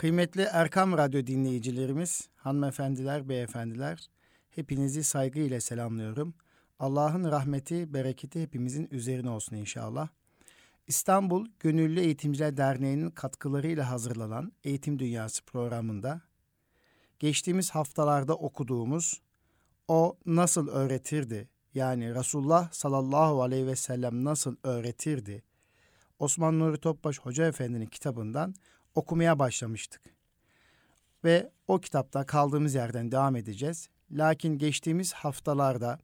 Kıymetli Erkam Radyo dinleyicilerimiz, hanımefendiler, beyefendiler, hepinizi saygıyla selamlıyorum. Allah'ın rahmeti, bereketi hepimizin üzerine olsun inşallah. İstanbul Gönüllü Eğitimciler Derneği'nin katkılarıyla hazırlanan Eğitim Dünyası programında geçtiğimiz haftalarda okuduğumuz O Nasıl Öğretirdi yani Resulullah sallallahu aleyhi ve sellem nasıl öğretirdi Osman Nuri Topbaş Hoca Efendi'nin kitabından okumaya başlamıştık. Ve o kitapta kaldığımız yerden devam edeceğiz. Lakin geçtiğimiz haftalarda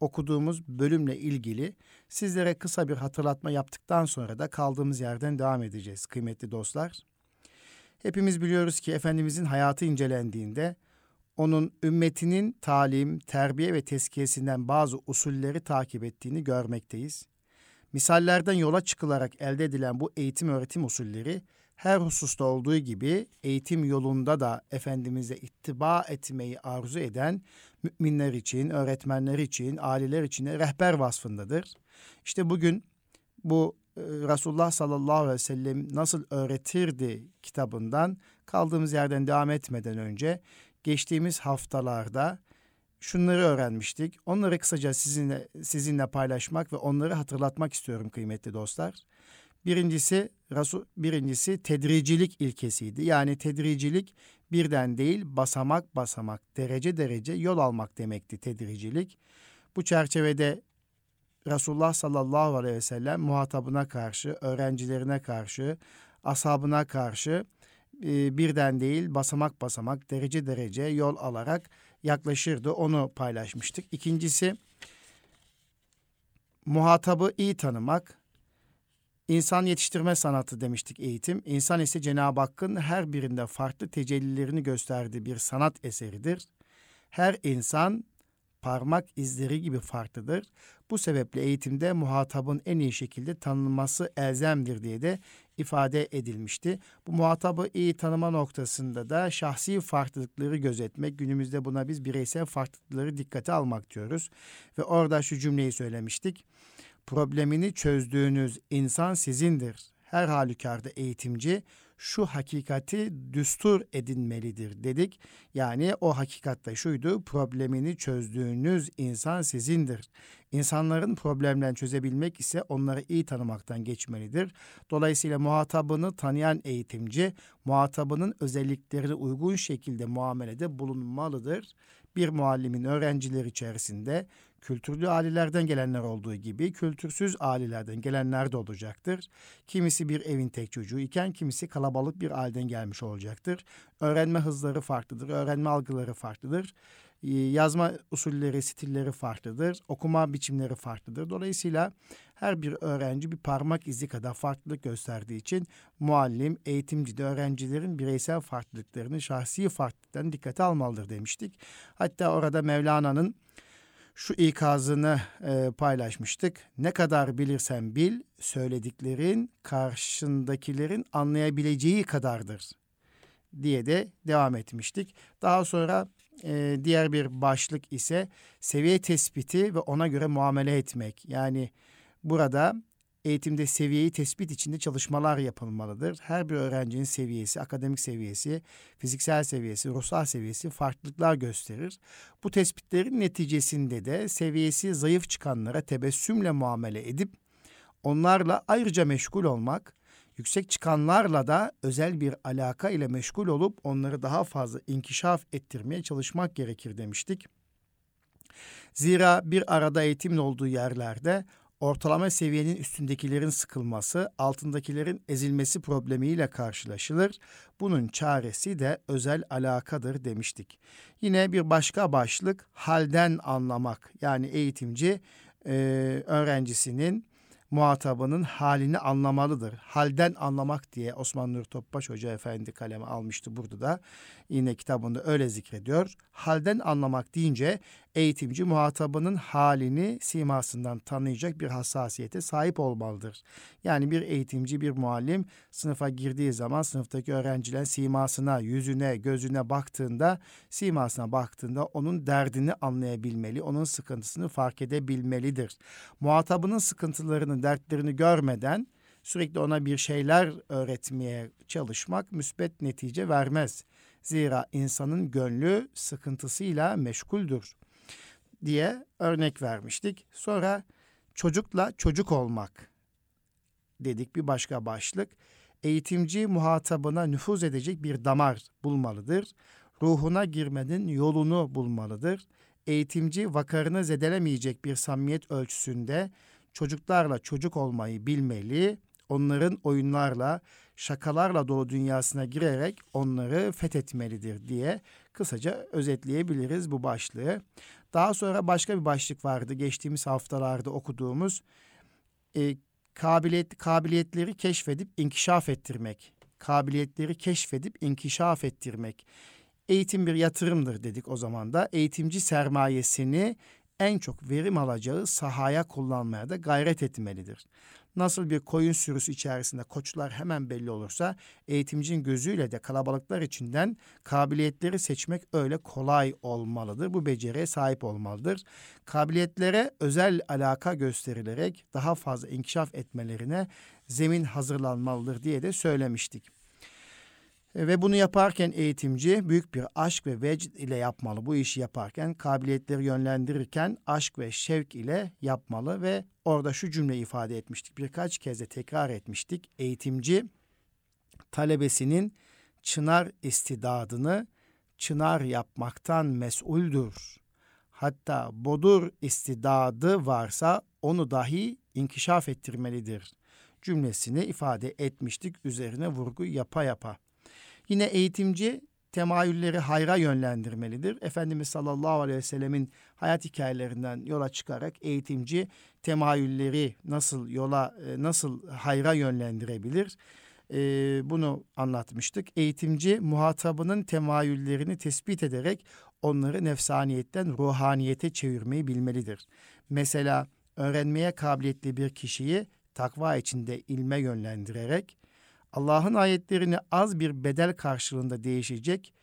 okuduğumuz bölümle ilgili sizlere kısa bir hatırlatma yaptıktan sonra da kaldığımız yerden devam edeceğiz kıymetli dostlar. Hepimiz biliyoruz ki Efendimizin hayatı incelendiğinde onun ümmetinin talim, terbiye ve tezkiyesinden bazı usulleri takip ettiğini görmekteyiz. Misallerden yola çıkılarak elde edilen bu eğitim öğretim usulleri her hususta olduğu gibi eğitim yolunda da Efendimiz'e ittiba etmeyi arzu eden müminler için, öğretmenler için, aileler için rehber vasfındadır. İşte bugün bu e, Resulullah sallallahu aleyhi ve sellem nasıl öğretirdi kitabından kaldığımız yerden devam etmeden önce geçtiğimiz haftalarda şunları öğrenmiştik. Onları kısaca sizinle sizinle paylaşmak ve onları hatırlatmak istiyorum kıymetli dostlar. Birincisi Resul birincisi tedricilik ilkesiydi. Yani tedricilik birden değil basamak basamak, derece derece yol almak demekti tedricilik. Bu çerçevede Resulullah sallallahu aleyhi ve sellem muhatabına karşı, öğrencilerine karşı, ashabına karşı e, birden değil basamak basamak, derece derece yol alarak yaklaşırdı. Onu paylaşmıştık. İkincisi muhatabı iyi tanımak, İnsan yetiştirme sanatı demiştik eğitim. İnsan ise Cenab-ı Hakk'ın her birinde farklı tecellilerini gösterdiği bir sanat eseridir. Her insan parmak izleri gibi farklıdır. Bu sebeple eğitimde muhatabın en iyi şekilde tanınması elzemdir diye de ifade edilmişti. Bu muhatabı iyi tanıma noktasında da şahsi farklılıkları gözetmek, günümüzde buna biz bireysel farklılıkları dikkate almak diyoruz. Ve orada şu cümleyi söylemiştik problemini çözdüğünüz insan sizindir. Her halükarda eğitimci şu hakikati düstur edinmelidir dedik. Yani o hakikatte şuydu problemini çözdüğünüz insan sizindir. İnsanların problemlerini çözebilmek ise onları iyi tanımaktan geçmelidir. Dolayısıyla muhatabını tanıyan eğitimci muhatabının özelliklerine uygun şekilde muamelede bulunmalıdır. Bir muallimin öğrenciler içerisinde kültürlü ailelerden gelenler olduğu gibi kültürsüz ailelerden gelenler de olacaktır. Kimisi bir evin tek çocuğu iken kimisi kalabalık bir aileden gelmiş olacaktır. Öğrenme hızları farklıdır, öğrenme algıları farklıdır. Ee, yazma usulleri, stilleri farklıdır. Okuma biçimleri farklıdır. Dolayısıyla her bir öğrenci bir parmak izi kadar farklılık gösterdiği için muallim, eğitimci de öğrencilerin bireysel farklılıklarını, şahsi farklılıklarını dikkate almalıdır demiştik. Hatta orada Mevlana'nın şu ikazını e, paylaşmıştık. Ne kadar bilirsen bil, söylediklerin karşındakilerin anlayabileceği kadardır diye de devam etmiştik. Daha sonra e, diğer bir başlık ise seviye tespiti ve ona göre muamele etmek. Yani burada eğitimde seviyeyi tespit içinde çalışmalar yapılmalıdır. Her bir öğrencinin seviyesi, akademik seviyesi, fiziksel seviyesi, ruhsal seviyesi farklılıklar gösterir. Bu tespitlerin neticesinde de seviyesi zayıf çıkanlara tebessümle muamele edip onlarla ayrıca meşgul olmak, yüksek çıkanlarla da özel bir alaka ile meşgul olup onları daha fazla inkişaf ettirmeye çalışmak gerekir demiştik. Zira bir arada eğitimin olduğu yerlerde ortalama seviyenin üstündekilerin sıkılması, altındakilerin ezilmesi problemiyle karşılaşılır. Bunun çaresi de özel alakadır demiştik. Yine bir başka başlık halden anlamak. Yani eğitimci e, öğrencisinin muhatabının halini anlamalıdır. Halden anlamak diye Osman Nur Topbaş Hoca Efendi kaleme almıştı burada da. Yine kitabında öyle zikrediyor. Halden anlamak deyince eğitimci muhatabının halini simasından tanıyacak bir hassasiyete sahip olmalıdır. Yani bir eğitimci, bir muallim sınıfa girdiği zaman sınıftaki öğrencilerin simasına, yüzüne, gözüne baktığında, simasına baktığında onun derdini anlayabilmeli, onun sıkıntısını fark edebilmelidir. Muhatabının sıkıntılarını, dertlerini görmeden Sürekli ona bir şeyler öğretmeye çalışmak müsbet netice vermez. Zira insanın gönlü sıkıntısıyla meşguldür diye örnek vermiştik. Sonra çocukla çocuk olmak dedik bir başka başlık. Eğitimci muhatabına nüfuz edecek bir damar bulmalıdır. Ruhuna girmenin yolunu bulmalıdır. Eğitimci vakarını zedelemeyecek bir samimiyet ölçüsünde çocuklarla çocuk olmayı bilmeli. Onların oyunlarla, şakalarla dolu dünyasına girerek onları fethetmelidir diye kısaca özetleyebiliriz bu başlığı. Daha sonra başka bir başlık vardı geçtiğimiz haftalarda okuduğumuz e, kabiliyet kabiliyetleri keşfedip inkişaf ettirmek. Kabiliyetleri keşfedip inkişaf ettirmek. Eğitim bir yatırımdır dedik o zaman da. Eğitimci sermayesini en çok verim alacağı sahaya kullanmaya da gayret etmelidir. Nasıl bir koyun sürüsü içerisinde koçlar hemen belli olursa eğitimcinin gözüyle de kalabalıklar içinden kabiliyetleri seçmek öyle kolay olmalıdır. Bu beceriye sahip olmalıdır. Kabiliyetlere özel alaka gösterilerek daha fazla inkişaf etmelerine zemin hazırlanmalıdır diye de söylemiştik. E, ve bunu yaparken eğitimci büyük bir aşk ve vecd ile yapmalı. Bu işi yaparken kabiliyetleri yönlendirirken aşk ve şevk ile yapmalı ve orada şu cümle ifade etmiştik. Birkaç kez de tekrar etmiştik. Eğitimci talebesinin çınar istidadını çınar yapmaktan mesuldür. Hatta bodur istidadı varsa onu dahi inkişaf ettirmelidir cümlesini ifade etmiştik üzerine vurgu yapa yapa. Yine eğitimci temayülleri hayra yönlendirmelidir. Efendimiz sallallahu aleyhi ve sellemin hayat hikayelerinden yola çıkarak eğitimci temayülleri nasıl yola e, nasıl hayra yönlendirebilir? E, bunu anlatmıştık. Eğitimci muhatabının temayüllerini tespit ederek onları nefsaniyetten ruhaniyete çevirmeyi bilmelidir. Mesela öğrenmeye kabiliyetli bir kişiyi takva içinde ilme yönlendirerek Allah'ın ayetlerini az bir bedel karşılığında değişecek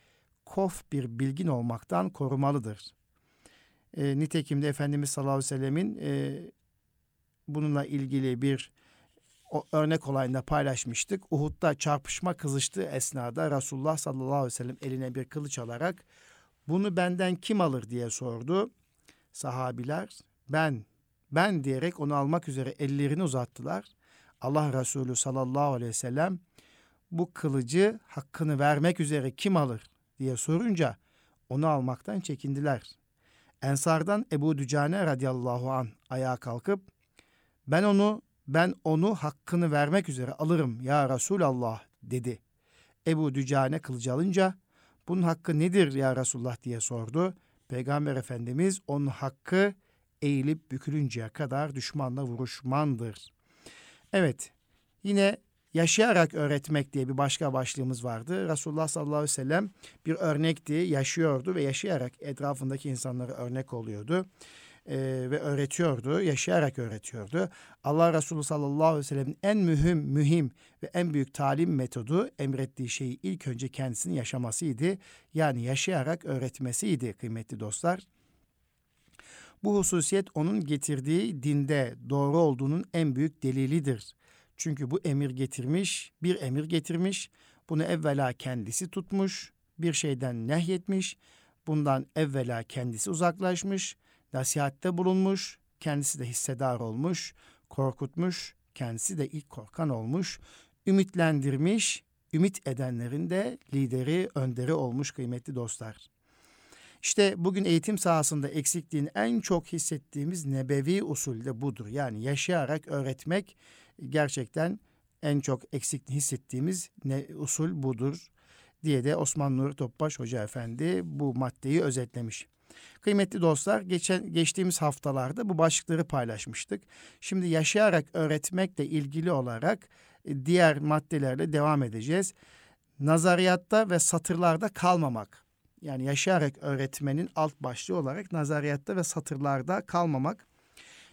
kof bir bilgin olmaktan korumalıdır. E, nitekim de Efendimiz sallallahu aleyhi ve sellemin e, bununla ilgili bir o örnek olayında paylaşmıştık. Uhud'da çarpışma kızıştığı esnada Resulullah sallallahu aleyhi ve sellem eline bir kılıç alarak bunu benden kim alır diye sordu. Sahabiler ben ben diyerek onu almak üzere ellerini uzattılar. Allah Resulü sallallahu aleyhi ve sellem bu kılıcı hakkını vermek üzere kim alır diye sorunca onu almaktan çekindiler. Ensardan Ebu Dücane radıyallahu an ayağa kalkıp ben onu ben onu hakkını vermek üzere alırım ya Resulallah dedi. Ebu Dücane kılıcı alınca bunun hakkı nedir ya Resulullah diye sordu. Peygamber Efendimiz onun hakkı eğilip bükülünceye kadar düşmanla vuruşmandır Evet yine yaşayarak öğretmek diye bir başka başlığımız vardı. Resulullah sallallahu aleyhi ve sellem bir örnekti, yaşıyordu ve yaşayarak etrafındaki insanlara örnek oluyordu ee, ve öğretiyordu, yaşayarak öğretiyordu. Allah Resulü sallallahu aleyhi ve sellem'in en mühim, mühim ve en büyük talim metodu emrettiği şeyi ilk önce kendisinin yaşamasıydı. Yani yaşayarak öğretmesiydi kıymetli dostlar. Bu hususiyet onun getirdiği dinde doğru olduğunun en büyük delilidir. Çünkü bu emir getirmiş, bir emir getirmiş, bunu evvela kendisi tutmuş, bir şeyden nehyetmiş, bundan evvela kendisi uzaklaşmış, nasihatte bulunmuş, kendisi de hissedar olmuş, korkutmuş, kendisi de ilk korkan olmuş, ümitlendirmiş, ümit edenlerin de lideri, önderi olmuş kıymetli dostlar. İşte bugün eğitim sahasında eksikliğini en çok hissettiğimiz nebevi usul de budur. Yani yaşayarak öğretmek gerçekten en çok eksikliğini hissettiğimiz ne, usul budur diye de Osman Nur Topbaş Hoca Efendi bu maddeyi özetlemiş. Kıymetli dostlar, geçen geçtiğimiz haftalarda bu başlıkları paylaşmıştık. Şimdi yaşayarak öğretmekle ilgili olarak e, diğer maddelerle devam edeceğiz. Nazariyatta ve satırlarda kalmamak yani yaşayarak öğretmenin alt başlığı olarak nazariyatta ve satırlarda kalmamak.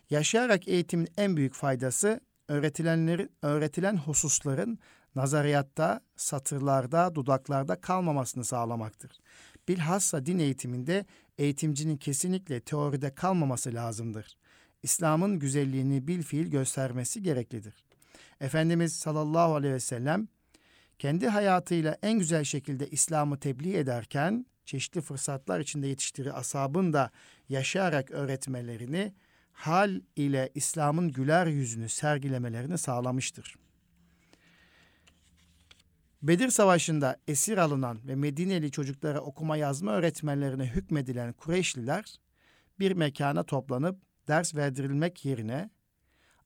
Yaşayarak eğitimin en büyük faydası öğretilenlerin öğretilen hususların nazariyatta, satırlarda, dudaklarda kalmamasını sağlamaktır. Bilhassa din eğitiminde eğitimcinin kesinlikle teoride kalmaması lazımdır. İslam'ın güzelliğini bil fiil göstermesi gereklidir. Efendimiz sallallahu aleyhi ve sellem kendi hayatıyla en güzel şekilde İslam'ı tebliğ ederken çeşitli fırsatlar içinde yetiştirdiği asabın da yaşayarak öğretmelerini hal ile İslam'ın güler yüzünü sergilemelerini sağlamıştır. Bedir Savaşı'nda esir alınan ve Medineli çocuklara okuma yazma öğretmenlerine hükmedilen Kureyşliler bir mekana toplanıp ders verdirilmek yerine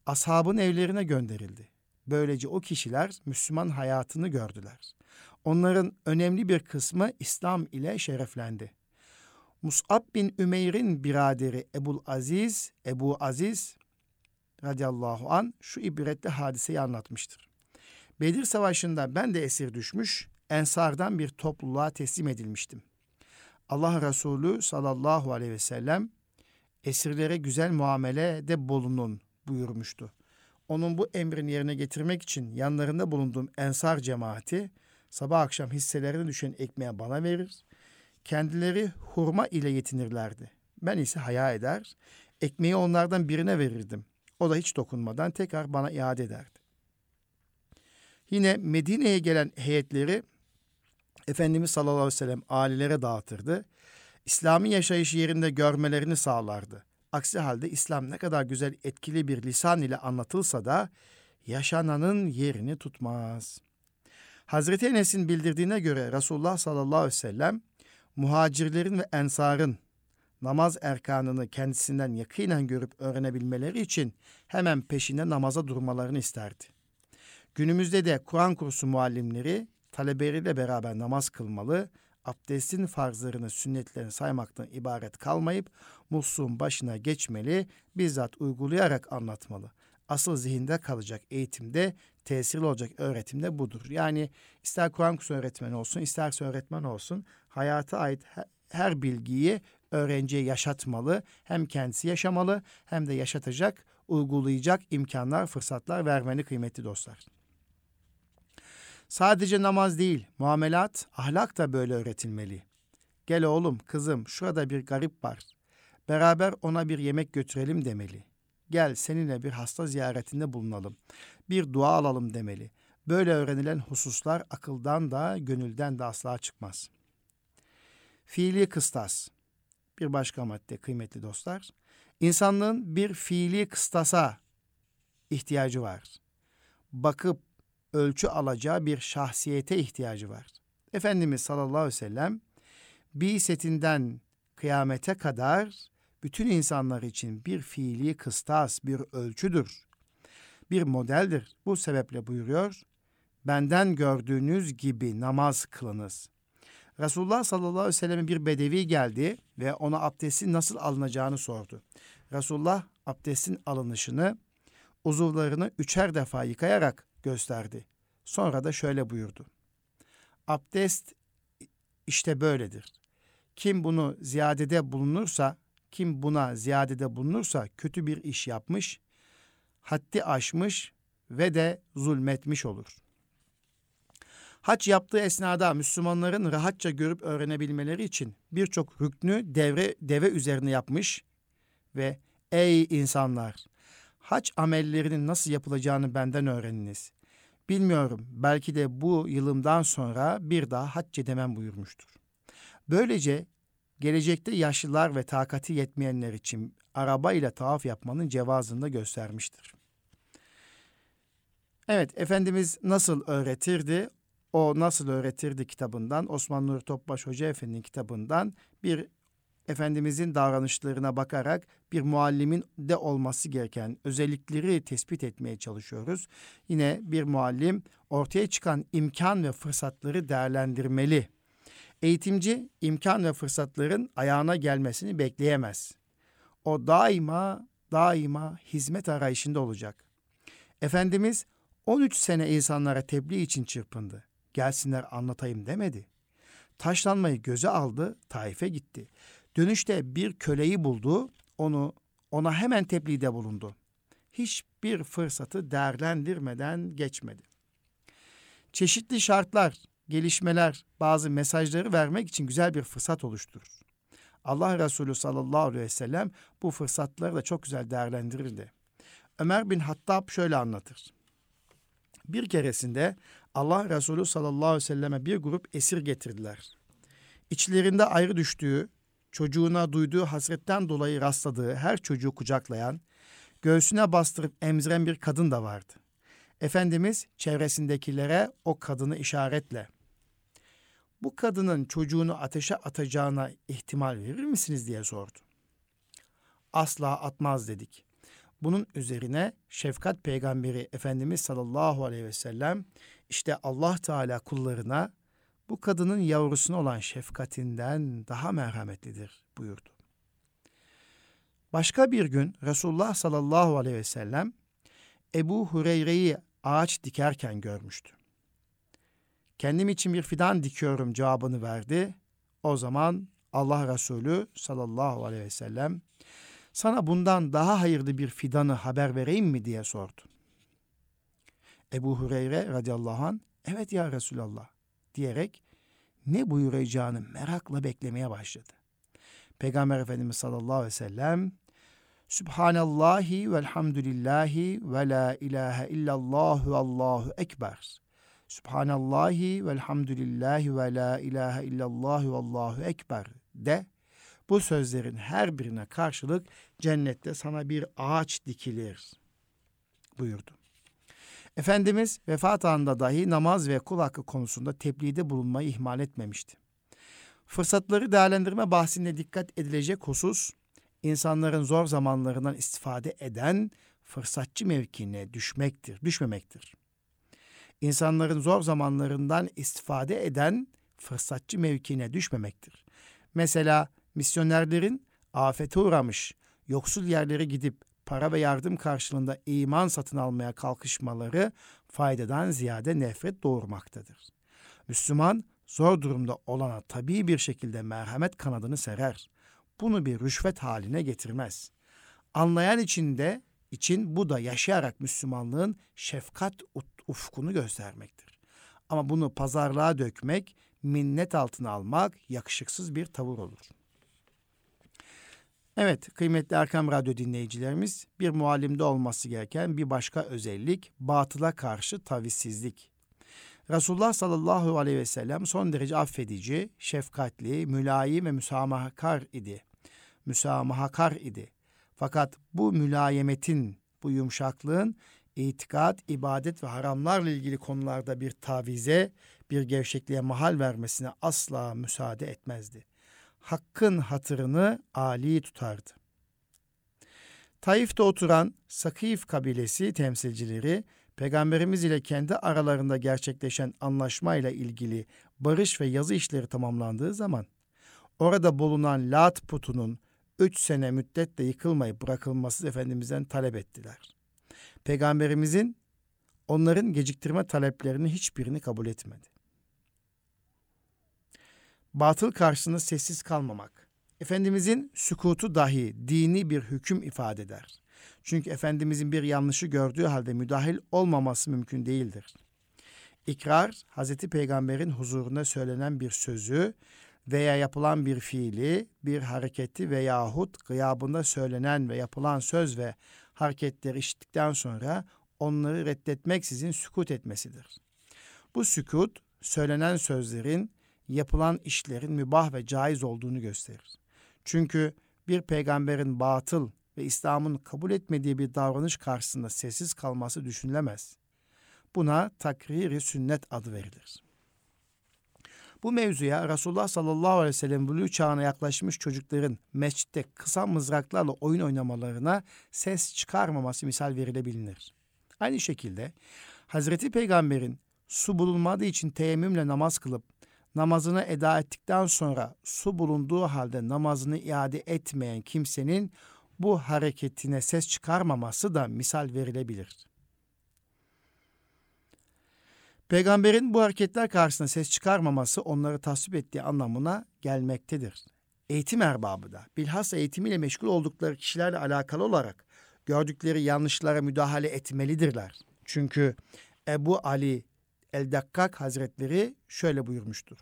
ashabın evlerine gönderildi. Böylece o kişiler Müslüman hayatını gördüler. Onların önemli bir kısmı İslam ile şereflendi. Mus'ab bin Ümeyr'in biraderi Ebul Aziz, Ebu Aziz radıyallahu an şu ibretli hadiseyi anlatmıştır. Bedir Savaşı'nda ben de esir düşmüş, Ensardan bir topluluğa teslim edilmiştim. Allah Resulü sallallahu aleyhi ve sellem esirlere güzel muamelede bulunun buyurmuştu. Onun bu emrini yerine getirmek için yanlarında bulunduğum ensar cemaati sabah akşam hisselerine düşen ekmeği bana verir. Kendileri hurma ile yetinirlerdi. Ben ise haya eder, ekmeği onlardan birine verirdim. O da hiç dokunmadan tekrar bana iade ederdi. Yine Medine'ye gelen heyetleri Efendimiz sallallahu aleyhi ve sellem ailelere dağıtırdı. İslami yaşayış yerinde görmelerini sağlardı. Aksi halde İslam ne kadar güzel etkili bir lisan ile anlatılsa da yaşananın yerini tutmaz. Hazreti Enes'in bildirdiğine göre Resulullah sallallahu aleyhi ve sellem muhacirlerin ve ensarın namaz erkanını kendisinden yakinen görüp öğrenebilmeleri için hemen peşinde namaza durmalarını isterdi. Günümüzde de Kur'an kursu muallimleri talebeleriyle beraber namaz kılmalı, abdestin farzlarını, sünnetlerini saymaktan ibaret kalmayıp musluğun başına geçmeli, bizzat uygulayarak anlatmalı. Asıl zihinde kalacak eğitimde, tesirli olacak öğretimde budur. Yani ister Kur'an kursu öğretmeni olsun, isterse öğretmen olsun, hayata ait her bilgiyi öğrenciye yaşatmalı. Hem kendisi yaşamalı hem de yaşatacak, uygulayacak imkanlar, fırsatlar vermeli kıymetli dostlar. Sadece namaz değil, muamelat, ahlak da böyle öğretilmeli. Gel oğlum, kızım, şurada bir garip var. Beraber ona bir yemek götürelim demeli. Gel seninle bir hasta ziyaretinde bulunalım. Bir dua alalım demeli. Böyle öğrenilen hususlar akıldan da gönülden de asla çıkmaz. Fiili kıstas. Bir başka madde kıymetli dostlar. İnsanlığın bir fiili kıstasa ihtiyacı var. Bakıp ölçü alacağı bir şahsiyete ihtiyacı var. Efendimiz sallallahu aleyhi ve sellem bir setinden kıyamete kadar bütün insanlar için bir fiili kıstas, bir ölçüdür. Bir modeldir. Bu sebeple buyuruyor, benden gördüğünüz gibi namaz kılınız. Resulullah sallallahu aleyhi ve selleme bir bedevi geldi ve ona abdestin nasıl alınacağını sordu. Resulullah abdestin alınışını uzuvlarını üçer defa yıkayarak gösterdi. Sonra da şöyle buyurdu. Abdest işte böyledir. Kim bunu ziyadede bulunursa, kim buna ziyadede bulunursa kötü bir iş yapmış, haddi aşmış ve de zulmetmiş olur. Hac yaptığı esnada Müslümanların rahatça görüp öğrenebilmeleri için birçok rüknü devre, deve üzerine yapmış ve ey insanlar hac amellerinin nasıl yapılacağını benden öğreniniz. Bilmiyorum belki de bu yılımdan sonra bir daha hac edemem buyurmuştur. Böylece gelecekte yaşlılar ve takati yetmeyenler için araba ile tavaf yapmanın cevazını da göstermiştir. Evet, Efendimiz nasıl öğretirdi? O Nasıl Öğretirdi kitabından, Osman Nur Topbaş Hoca Efendi'nin kitabından bir Efendimizin davranışlarına bakarak bir muallimin de olması gereken özellikleri tespit etmeye çalışıyoruz. Yine bir muallim ortaya çıkan imkan ve fırsatları değerlendirmeli. Eğitimci imkan ve fırsatların ayağına gelmesini bekleyemez. O daima daima hizmet arayışında olacak. Efendimiz 13 sene insanlara tebliğ için çırpındı. Gelsinler anlatayım demedi. Taşlanmayı göze aldı, Taif'e gitti. Dönüşte bir köleyi buldu, onu ona hemen tebliğde bulundu. Hiçbir fırsatı değerlendirmeden geçmedi. Çeşitli şartlar, gelişmeler, bazı mesajları vermek için güzel bir fırsat oluşturur. Allah Resulü sallallahu aleyhi ve sellem bu fırsatları da çok güzel değerlendirirdi. Ömer bin Hattab şöyle anlatır. Bir keresinde Allah Resulü sallallahu aleyhi ve selleme bir grup esir getirdiler. İçlerinde ayrı düştüğü, çocuğuna duyduğu hasretten dolayı rastladığı her çocuğu kucaklayan, göğsüne bastırıp emziren bir kadın da vardı. Efendimiz çevresindekilere o kadını işaretle bu kadının çocuğunu ateşe atacağına ihtimal verir misiniz diye sordu. Asla atmaz dedik. Bunun üzerine şefkat peygamberi Efendimiz sallallahu aleyhi ve sellem işte Allah Teala kullarına bu kadının yavrusuna olan şefkatinden daha merhametlidir buyurdu. Başka bir gün Resulullah sallallahu aleyhi ve sellem Ebu Hureyre'yi ağaç dikerken görmüştü. Kendim için bir fidan dikiyorum cevabını verdi. O zaman Allah Resulü sallallahu aleyhi ve sellem sana bundan daha hayırlı bir fidanı haber vereyim mi diye sordu. Ebu Hureyre radıyallahu an evet ya Resulallah diyerek ne buyuracağını merakla beklemeye başladı. Peygamber Efendimiz sallallahu aleyhi ve sellem Subhanallahi velhamdülillahi ve la ilahe illallah ve allahu ekber. Subhanallahi velhamdülillahi ve la ilahe illallah ve allahu ekber de bu sözlerin her birine karşılık cennette sana bir ağaç dikilir buyurdu. Efendimiz vefat anında dahi namaz ve kul hakkı konusunda tebliğde bulunmayı ihmal etmemişti. Fırsatları değerlendirme bahsinde dikkat edilecek husus, insanların zor zamanlarından istifade eden fırsatçı mevkine düşmektir, düşmemektir. İnsanların zor zamanlarından istifade eden fırsatçı mevkine düşmemektir. Mesela misyonerlerin afete uğramış, yoksul yerlere gidip para ve yardım karşılığında iman satın almaya kalkışmaları faydadan ziyade nefret doğurmaktadır. Müslüman zor durumda olana tabii bir şekilde merhamet kanadını serer. Bunu bir rüşvet haline getirmez. Anlayan içinde için bu da yaşayarak Müslümanlığın şefkat ufkunu göstermektir. Ama bunu pazarlığa dökmek, minnet altına almak yakışıksız bir tavır olur. Evet kıymetli Erkam Radyo dinleyicilerimiz bir muallimde olması gereken bir başka özellik batıla karşı tavizsizlik. Resulullah sallallahu aleyhi ve sellem son derece affedici, şefkatli, mülayim ve müsamahakar idi. Müsamahakar idi. Fakat bu mülayemetin, bu yumuşaklığın itikat, ibadet ve haramlarla ilgili konularda bir tavize, bir gevşekliğe mahal vermesine asla müsaade etmezdi hakkın hatırını âli tutardı. Taif'te oturan Sakif kabilesi temsilcileri Peygamberimiz ile kendi aralarında gerçekleşen anlaşmayla ilgili barış ve yazı işleri tamamlandığı zaman orada bulunan Lat putunun üç sene müddetle yıkılmayıp bırakılması Efendimiz'den talep ettiler. Peygamberimizin onların geciktirme taleplerini hiçbirini kabul etmedi batıl karşısında sessiz kalmamak. Efendimizin sükutu dahi dini bir hüküm ifade eder. Çünkü Efendimizin bir yanlışı gördüğü halde müdahil olmaması mümkün değildir. İkrar, Hazreti Peygamber'in huzurunda söylenen bir sözü veya yapılan bir fiili, bir hareketi veyahut gıyabında söylenen ve yapılan söz ve hareketleri işittikten sonra onları reddetmeksizin sükut etmesidir. Bu sükut, söylenen sözlerin yapılan işlerin mübah ve caiz olduğunu gösterir. Çünkü bir peygamberin batıl ve İslam'ın kabul etmediği bir davranış karşısında sessiz kalması düşünülemez. Buna takriri sünnet adı verilir. Bu mevzuya Resulullah sallallahu aleyhi ve sellem buluğ çağına yaklaşmış çocukların mescitte kısa mızraklarla oyun oynamalarına ses çıkarmaması misal verilebilir. Aynı şekilde Hazreti Peygamber'in su bulunmadığı için teyemmümle namaz kılıp namazını eda ettikten sonra su bulunduğu halde namazını iade etmeyen kimsenin bu hareketine ses çıkarmaması da misal verilebilir. Peygamberin bu hareketler karşısında ses çıkarmaması onları tasvip ettiği anlamına gelmektedir. Eğitim erbabı da bilhassa eğitimiyle meşgul oldukları kişilerle alakalı olarak gördükleri yanlışlara müdahale etmelidirler. Çünkü Ebu Ali El-Dakkak Hazretleri şöyle buyurmuştur.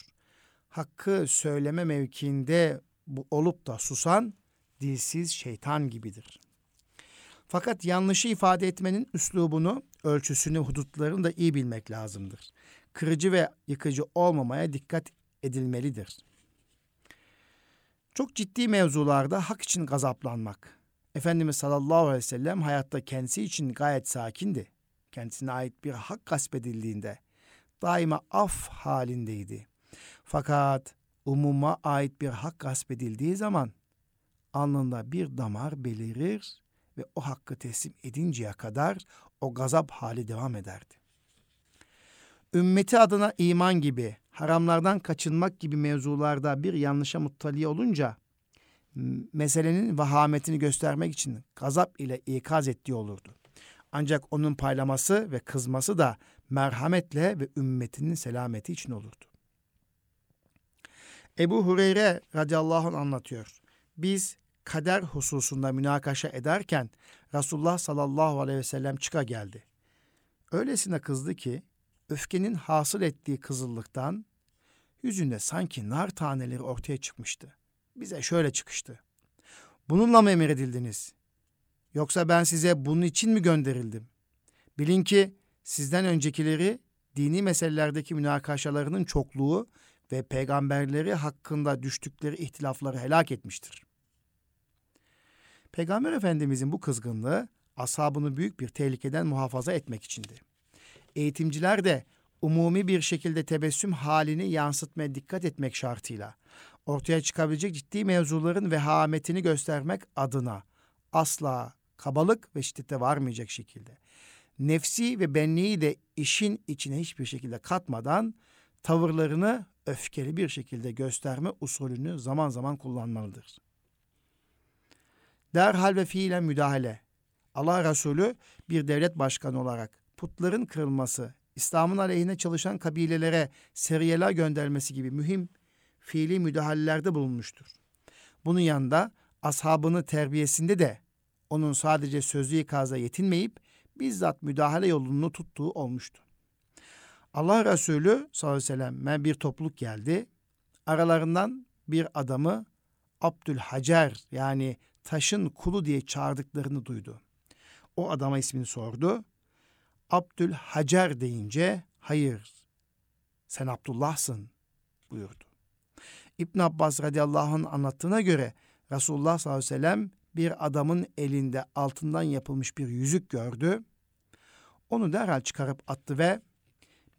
Hakkı söyleme mevkiinde olup da susan dilsiz şeytan gibidir. Fakat yanlışı ifade etmenin üslubunu, ölçüsünü, hudutlarını da iyi bilmek lazımdır. Kırıcı ve yıkıcı olmamaya dikkat edilmelidir. Çok ciddi mevzularda hak için gazaplanmak. Efendimiz sallallahu aleyhi ve sellem hayatta kendisi için gayet sakindi. Kendisine ait bir hak gasp edildiğinde daima af halindeydi. Fakat umuma ait bir hak gasp edildiği zaman alnında bir damar belirir ve o hakkı teslim edinceye kadar o gazap hali devam ederdi. Ümmeti adına iman gibi, haramlardan kaçınmak gibi mevzularda bir yanlışa muttali olunca meselenin vahametini göstermek için gazap ile ikaz ettiği olurdu. Ancak onun paylaması ve kızması da merhametle ve ümmetinin selameti için olurdu. Ebu Hureyre radıyallahu anh anlatıyor. Biz kader hususunda münakaşa ederken Resulullah sallallahu aleyhi ve sellem çıka geldi. Öylesine kızdı ki öfkenin hasıl ettiği kızıllıktan yüzünde sanki nar taneleri ortaya çıkmıştı. Bize şöyle çıkıştı. Bununla mı emredildiniz? Yoksa ben size bunun için mi gönderildim? Bilin ki sizden öncekileri dini meselelerdeki münakaşalarının çokluğu ve peygamberleri hakkında düştükleri ihtilafları helak etmiştir. Peygamber Efendimizin bu kızgınlığı ashabını büyük bir tehlikeden muhafaza etmek içindi. Eğitimciler de umumi bir şekilde tebessüm halini yansıtmaya dikkat etmek şartıyla ortaya çıkabilecek ciddi mevzuların vehametini göstermek adına asla kabalık ve şiddete varmayacak şekilde nefsi ve benliği de işin içine hiçbir şekilde katmadan tavırlarını öfkeli bir şekilde gösterme usulünü zaman zaman kullanmalıdır. Derhal ve fiilen müdahale. Allah Resulü bir devlet başkanı olarak putların kırılması, İslam'ın aleyhine çalışan kabilelere seriyeler göndermesi gibi mühim fiili müdahalelerde bulunmuştur. Bunun yanında ashabını terbiyesinde de onun sadece sözlü ikaza yetinmeyip bizzat müdahale yolunu tuttuğu olmuştu. Allah Resulü sallallahu aleyhi ve sellem'e bir topluluk geldi. Aralarından bir adamı Abdülhacer yani taşın kulu diye çağırdıklarını duydu. O adama ismini sordu. Abdülhacer deyince hayır sen Abdullah'sın buyurdu. İbn Abbas radıyallahu anh anlattığına göre Resulullah sallallahu aleyhi ve sellem bir adamın elinde altından yapılmış bir yüzük gördü. Onu derhal çıkarıp attı ve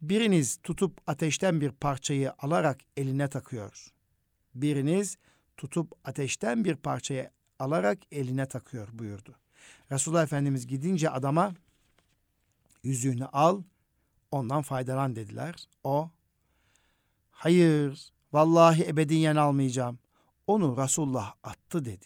biriniz tutup ateşten bir parçayı alarak eline takıyor. Biriniz tutup ateşten bir parçayı alarak eline takıyor buyurdu. Resulullah Efendimiz gidince adama yüzüğünü al, ondan faydalan dediler. O, hayır, vallahi ebediyen almayacağım. Onu Resulullah attı dedi.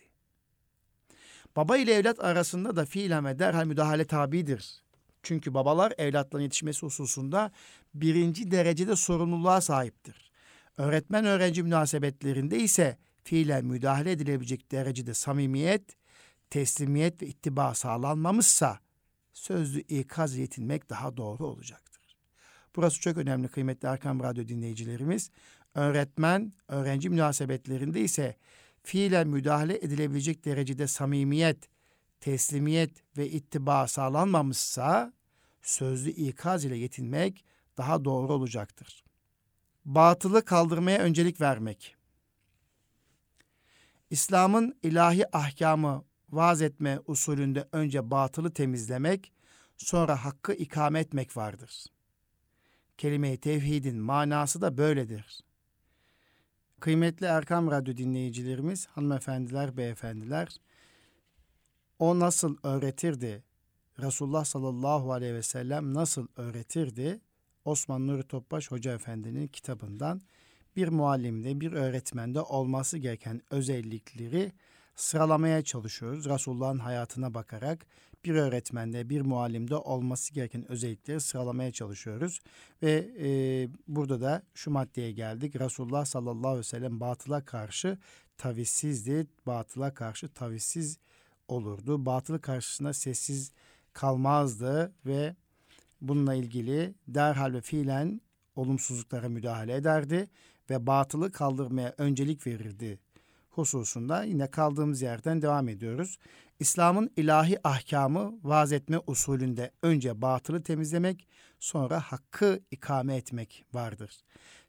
Baba ile evlat arasında da fiilen ve derhal müdahale tabidir. Çünkü babalar evlatların yetişmesi hususunda birinci derecede sorumluluğa sahiptir. Öğretmen öğrenci münasebetlerinde ise fiilen müdahale edilebilecek derecede samimiyet, teslimiyet ve ittiba sağlanmamışsa sözlü ikaz yetinmek daha doğru olacaktır. Burası çok önemli kıymetli Erkam Radyo dinleyicilerimiz. Öğretmen, öğrenci münasebetlerinde ise fiilen müdahale edilebilecek derecede samimiyet, teslimiyet ve ittiba sağlanmamışsa sözlü ikaz ile yetinmek daha doğru olacaktır. Batılı kaldırmaya öncelik vermek. İslam'ın ilahi ahkamı vaaz etme usulünde önce batılı temizlemek, sonra hakkı ikame etmek vardır. Kelime-i tevhidin manası da böyledir. Kıymetli Erkam Radyo dinleyicilerimiz, hanımefendiler, beyefendiler, o nasıl öğretirdi? Resulullah sallallahu aleyhi ve sellem nasıl öğretirdi? Osman Nuri Topbaş Hoca Efendi'nin kitabından bir muallimde, bir öğretmende olması gereken özellikleri sıralamaya çalışıyoruz. Resulullah'ın hayatına bakarak bir öğretmende, bir muallimde olması gereken özellikleri sıralamaya çalışıyoruz. Ve e, burada da şu maddeye geldik. Resulullah sallallahu aleyhi ve sellem batıla karşı tavizsizdi. Batıla karşı tavizsiz olurdu. Batılı karşısında sessiz kalmazdı ve bununla ilgili derhal ve fiilen olumsuzluklara müdahale ederdi ve batılı kaldırmaya öncelik verirdi hususunda yine kaldığımız yerden devam ediyoruz. İslam'ın ilahi ahkamı vaaz etme usulünde önce batılı temizlemek, sonra hakkı ikame etmek vardır.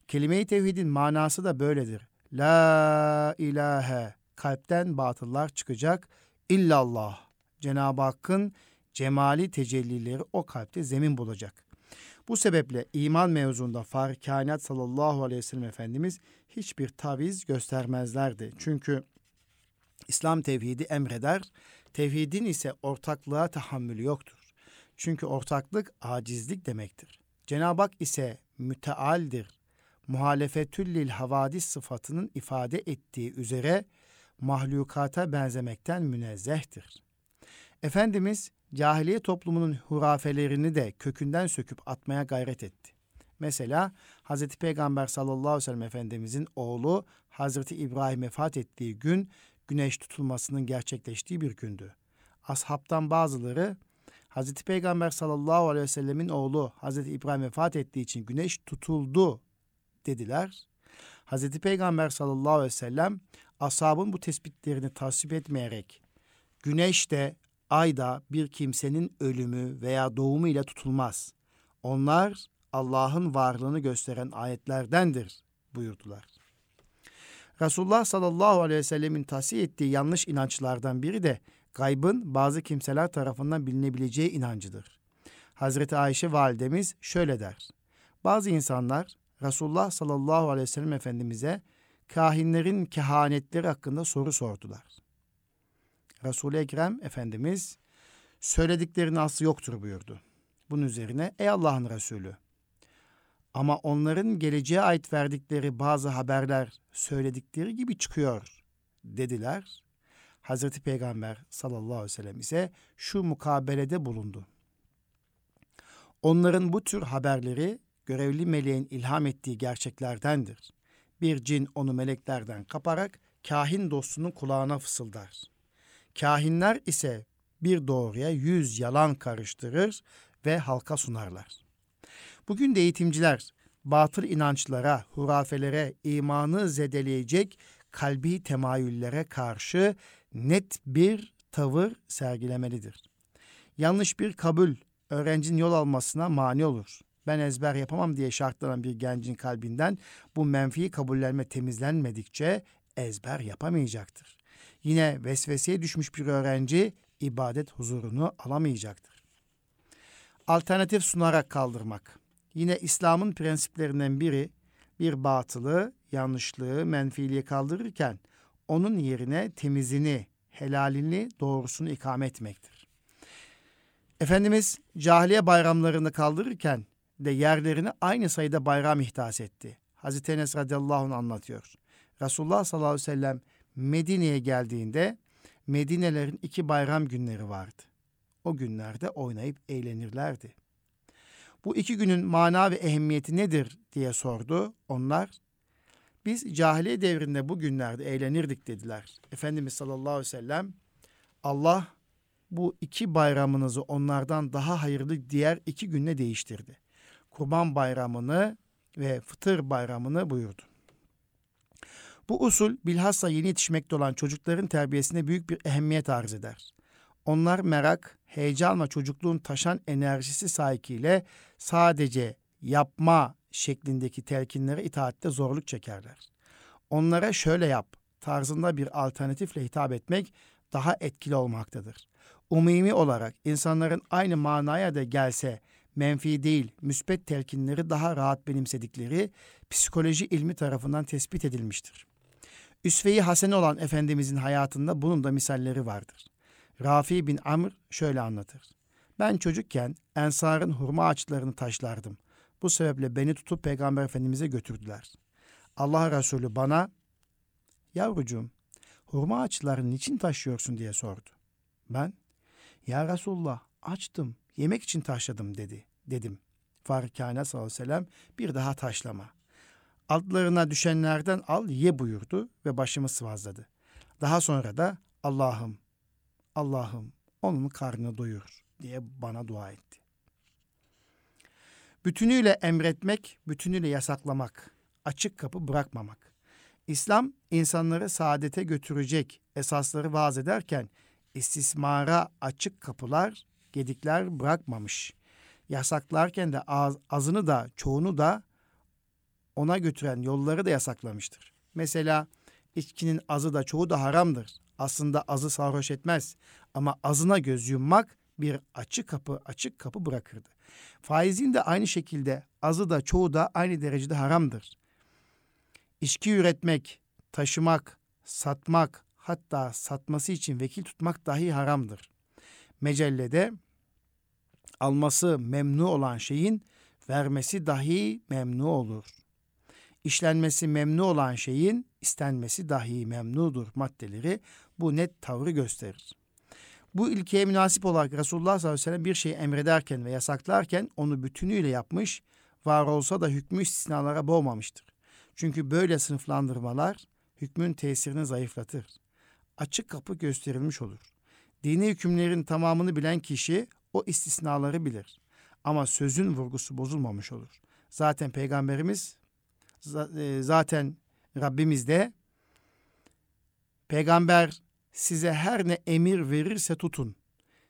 Kelime-i tevhidin manası da böyledir. La ilahe kalpten batıllar çıkacak. İllallah Cenab-ı Hakk'ın cemali tecellileri o kalpte zemin bulacak. Bu sebeple iman mevzunda Fahri Kainat sallallahu aleyhi ve sellem Efendimiz hiçbir taviz göstermezlerdi. Çünkü İslam tevhidi emreder, tevhidin ise ortaklığa tahammülü yoktur. Çünkü ortaklık acizlik demektir. Cenab-ı Hak ise mütealdir. Muhalefetüllil havadis sıfatının ifade ettiği üzere mahlukata benzemekten münezzehtir. Efendimiz cahiliye toplumunun hurafelerini de kökünden söküp atmaya gayret etti. Mesela Hz. Peygamber sallallahu aleyhi ve sellem Efendimizin oğlu Hazreti İbrahim vefat ettiği gün güneş tutulmasının gerçekleştiği bir gündü. Ashabtan bazıları Hz. Peygamber sallallahu aleyhi ve sellemin oğlu Hz. İbrahim vefat ettiği için güneş tutuldu dediler. Hz. Peygamber sallallahu aleyhi ve sellem ashabın bu tespitlerini tasvip etmeyerek güneş de ay da bir kimsenin ölümü veya doğumu ile tutulmaz. Onlar Allah'ın varlığını gösteren ayetlerdendir buyurdular. Resulullah sallallahu aleyhi ve sellemin tahsiye ettiği yanlış inançlardan biri de gaybın bazı kimseler tarafından bilinebileceği inancıdır. Hazreti Ayşe validemiz şöyle der. Bazı insanlar Resulullah sallallahu aleyhi ve sellem Efendimiz'e kahinlerin kehanetleri hakkında soru sordular. Resul-i Ekrem Efendimiz söylediklerinin aslı yoktur buyurdu. Bunun üzerine ey Allah'ın Resulü ama onların geleceğe ait verdikleri bazı haberler söyledikleri gibi çıkıyor dediler. Hazreti Peygamber sallallahu aleyhi ve sellem ise şu mukabelede bulundu. Onların bu tür haberleri görevli meleğin ilham ettiği gerçeklerdendir. Bir cin onu meleklerden kaparak kahin dostunun kulağına fısıldar. Kahinler ise bir doğruya yüz yalan karıştırır ve halka sunarlar. Bugün de eğitimciler batıl inançlara, hurafelere, imanı zedeleyecek kalbi temayüllere karşı net bir tavır sergilemelidir. Yanlış bir kabul öğrencinin yol almasına mani olur. Ben ezber yapamam diye şartlanan bir gencin kalbinden bu menfi kabullenme temizlenmedikçe ezber yapamayacaktır. Yine vesveseye düşmüş bir öğrenci ibadet huzurunu alamayacaktır. Alternatif sunarak kaldırmak. Yine İslam'ın prensiplerinden biri bir batılı, yanlışlığı, menfiliği kaldırırken onun yerine temizini, helalini, doğrusunu ikame etmektir. Efendimiz cahiliye bayramlarını kaldırırken de yerlerini aynı sayıda bayram ihdas etti. Hazreti Enes radıyallahu anh anlatıyor. Resulullah sallallahu aleyhi ve sellem Medine'ye geldiğinde Medinelerin iki bayram günleri vardı. O günlerde oynayıp eğlenirlerdi. Bu iki günün mana ve ehemmiyeti nedir diye sordu. Onlar biz cahiliye devrinde bu günlerde eğlenirdik dediler. Efendimiz sallallahu aleyhi ve sellem Allah bu iki bayramınızı onlardan daha hayırlı diğer iki günle değiştirdi. Kurban bayramını ve fıtır bayramını buyurdu. Bu usul bilhassa yeni yetişmekte olan çocukların terbiyesine büyük bir ehemmiyet arz eder. Onlar merak, heyecan ve çocukluğun taşan enerjisi sahikiyle sadece yapma şeklindeki telkinlere itaatte zorluk çekerler. Onlara şöyle yap tarzında bir alternatifle hitap etmek daha etkili olmaktadır. Umumi olarak insanların aynı manaya da gelse menfi değil, müspet telkinleri daha rahat benimsedikleri psikoloji ilmi tarafından tespit edilmiştir. Üsve-i Hasene olan Efendimizin hayatında bunun da misalleri vardır. Rafi bin Amr şöyle anlatır. Ben çocukken Ensar'ın hurma ağaçlarını taşlardım. Bu sebeple beni tutup Peygamber Efendimiz'e götürdüler. Allah Resulü bana, yavrucuğum hurma ağaçlarını niçin taşıyorsun diye sordu. Ben, ya Resulullah açtım, yemek için taşladım dedi. Dedim. Fark Kainat sallallahu aleyhi ve sellem bir daha taşlama. Altlarına düşenlerden al ye buyurdu ve başımı sıvazladı. Daha sonra da Allah'ım, Allah'ım onun karnını doyur diye bana dua etti. Bütünüyle emretmek, bütünüyle yasaklamak, açık kapı bırakmamak. İslam insanları saadete götürecek esasları vaaz ederken istismara açık kapılar, gedikler bırakmamış. Yasaklarken de az, azını da çoğunu da ona götüren yolları da yasaklamıştır. Mesela içkinin azı da çoğu da haramdır. Aslında azı sarhoş etmez ama azına göz yummak bir açık kapı açık kapı bırakırdı. Faizin de aynı şekilde azı da çoğu da aynı derecede haramdır. İçki üretmek, taşımak, satmak, hatta satması için vekil tutmak dahi haramdır. Mecellede alması memnu olan şeyin vermesi dahi memnu olur. İşlenmesi memnu olan şeyin istenmesi dahi memnudur maddeleri bu net tavrı gösterir. Bu ilkeye münasip olarak Resulullah sallallahu aleyhi ve sellem bir şeyi emrederken ve yasaklarken onu bütünüyle yapmış, var olsa da hükmü istisnalara boğmamıştır. Çünkü böyle sınıflandırmalar hükmün tesirini zayıflatır. Açık kapı gösterilmiş olur. Dini hükümlerin tamamını bilen kişi o istisnaları bilir. Ama sözün vurgusu bozulmamış olur. Zaten peygamberimiz zaten Rabbimiz de peygamber size her ne emir verirse tutun.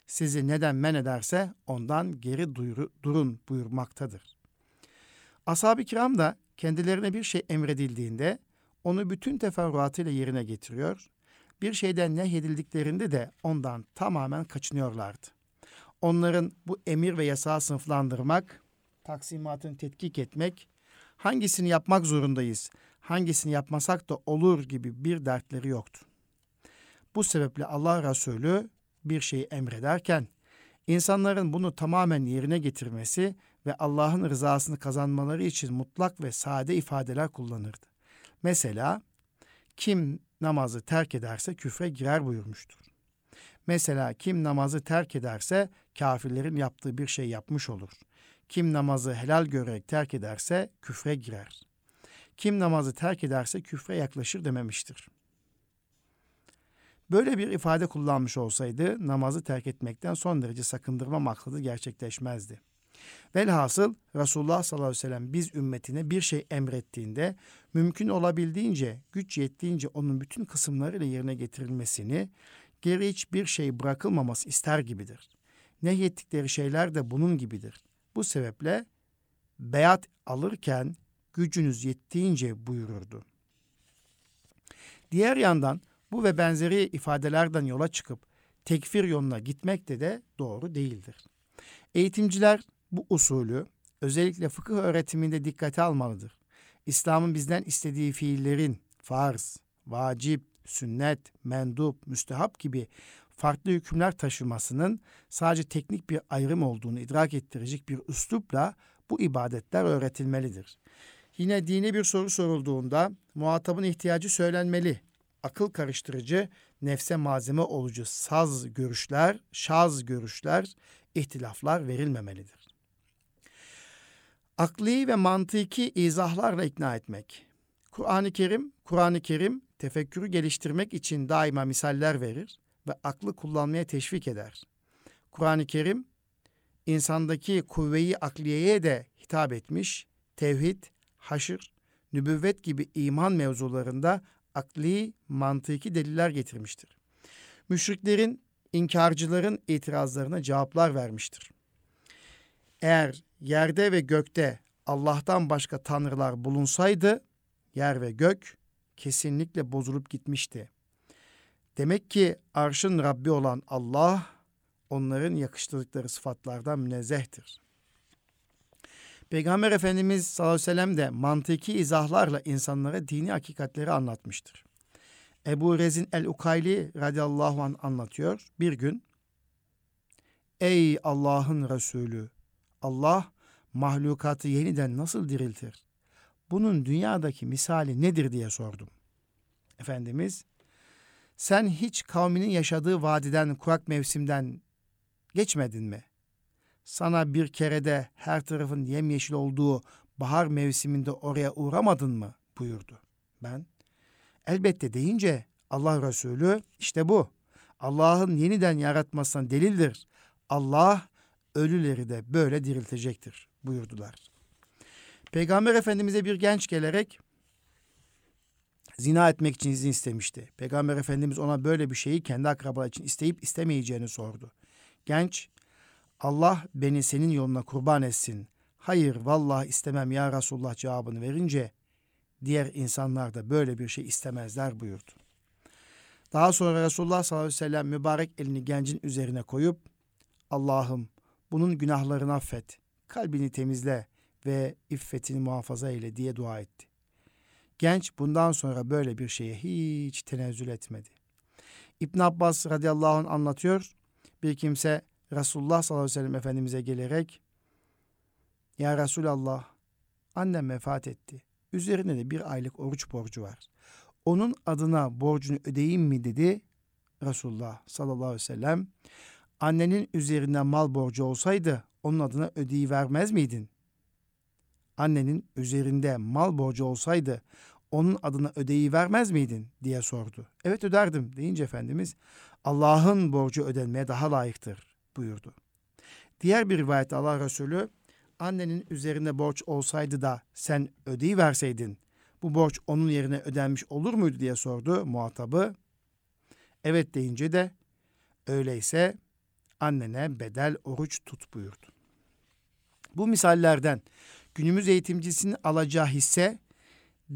Sizi neden men ederse ondan geri duyuru, durun buyurmaktadır. Ashab-ı kiram da kendilerine bir şey emredildiğinde onu bütün teferruatıyla yerine getiriyor. Bir şeyden nehyedildiklerinde de ondan tamamen kaçınıyorlardı. Onların bu emir ve yasağı sınıflandırmak, taksimatını tetkik etmek, hangisini yapmak zorundayız, hangisini yapmasak da olur gibi bir dertleri yoktu. Bu sebeple Allah Resulü bir şeyi emrederken insanların bunu tamamen yerine getirmesi ve Allah'ın rızasını kazanmaları için mutlak ve sade ifadeler kullanırdı. Mesela kim namazı terk ederse küfre girer buyurmuştur. Mesela kim namazı terk ederse kafirlerin yaptığı bir şey yapmış olur. Kim namazı helal görerek terk ederse küfre girer. Kim namazı terk ederse küfre yaklaşır dememiştir. Böyle bir ifade kullanmış olsaydı namazı terk etmekten son derece sakındırma maksadı gerçekleşmezdi. Velhasıl Resulullah sallallahu aleyhi ve sellem biz ümmetine bir şey emrettiğinde mümkün olabildiğince, güç yettiğince onun bütün kısımlarıyla yerine getirilmesini, geri hiçbir şey bırakılmaması ister gibidir. Nehyettikleri şeyler de bunun gibidir. Bu sebeple beyat alırken gücünüz yettiğince buyururdu. Diğer yandan bu ve benzeri ifadelerden yola çıkıp tekfir yoluna gitmek de de doğru değildir. Eğitimciler bu usulü özellikle fıkıh öğretiminde dikkate almalıdır. İslam'ın bizden istediği fiillerin farz, vacip, sünnet, mendup, müstehap gibi farklı hükümler taşımasının sadece teknik bir ayrım olduğunu idrak ettirecek bir üslupla bu ibadetler öğretilmelidir. Yine dini bir soru sorulduğunda muhatabın ihtiyacı söylenmeli akıl karıştırıcı, nefse malzeme olucu saz görüşler, şaz görüşler, ihtilaflar verilmemelidir. Akli ve mantıki izahlarla ikna etmek. Kur'an-ı Kerim, Kur'an-ı Kerim tefekkürü geliştirmek için daima misaller verir ve aklı kullanmaya teşvik eder. Kur'an-ı Kerim insandaki kuvveyi akliyeye de hitap etmiş, tevhid, haşır, nübüvvet gibi iman mevzularında akli, mantıki deliller getirmiştir. Müşriklerin, inkarcıların itirazlarına cevaplar vermiştir. Eğer yerde ve gökte Allah'tan başka tanrılar bulunsaydı, yer ve gök kesinlikle bozulup gitmişti. Demek ki arşın Rabbi olan Allah, onların yakıştırdıkları sıfatlardan münezzehtir. Peygamber Efendimiz sallallahu aleyhi ve sellem de mantıki izahlarla insanlara dini hakikatleri anlatmıştır. Ebu Rezin el-Ukayli radıyallahu an anlatıyor. Bir gün Ey Allah'ın Resulü! Allah mahlukatı yeniden nasıl diriltir? Bunun dünyadaki misali nedir diye sordum. Efendimiz sen hiç kavminin yaşadığı vadiden kurak mevsimden geçmedin mi? sana bir kerede her tarafın yemyeşil olduğu bahar mevsiminde oraya uğramadın mı buyurdu. Ben elbette deyince Allah Resulü işte bu. Allah'ın yeniden yaratmasına delildir. Allah ölüleri de böyle diriltecektir buyurdular. Peygamber Efendimiz'e bir genç gelerek zina etmek için izin istemişti. Peygamber Efendimiz ona böyle bir şeyi kendi akrabaları için isteyip istemeyeceğini sordu. Genç, Allah beni senin yoluna kurban etsin. Hayır vallahi istemem ya Resulullah cevabını verince diğer insanlar da böyle bir şey istemezler buyurdu. Daha sonra Resulullah sallallahu aleyhi ve sellem mübarek elini gencin üzerine koyup Allah'ım bunun günahlarını affet, kalbini temizle ve iffetini muhafaza eyle diye dua etti. Genç bundan sonra böyle bir şeye hiç tenezzül etmedi. İbn Abbas radıyallahu anh anlatıyor. Bir kimse Resulullah sallallahu aleyhi ve sellem Efendimiz'e gelerek Ya Resulallah annem vefat etti. Üzerine de bir aylık oruç borcu var. Onun adına borcunu ödeyeyim mi dedi Resulullah sallallahu aleyhi ve sellem. Annenin üzerine mal borcu olsaydı onun adına ödeyi vermez miydin? Annenin üzerinde mal borcu olsaydı onun adına ödeyi vermez miydin diye sordu. Evet öderdim deyince Efendimiz Allah'ın borcu ödenmeye daha layıktır buyurdu. Diğer bir rivayette Allah Resulü annenin üzerine borç olsaydı da sen ödeyi verseydin bu borç onun yerine ödenmiş olur muydu diye sordu muhatabı. Evet deyince de öyleyse annene bedel oruç tut buyurdu. Bu misallerden günümüz eğitimcisinin alacağı hisse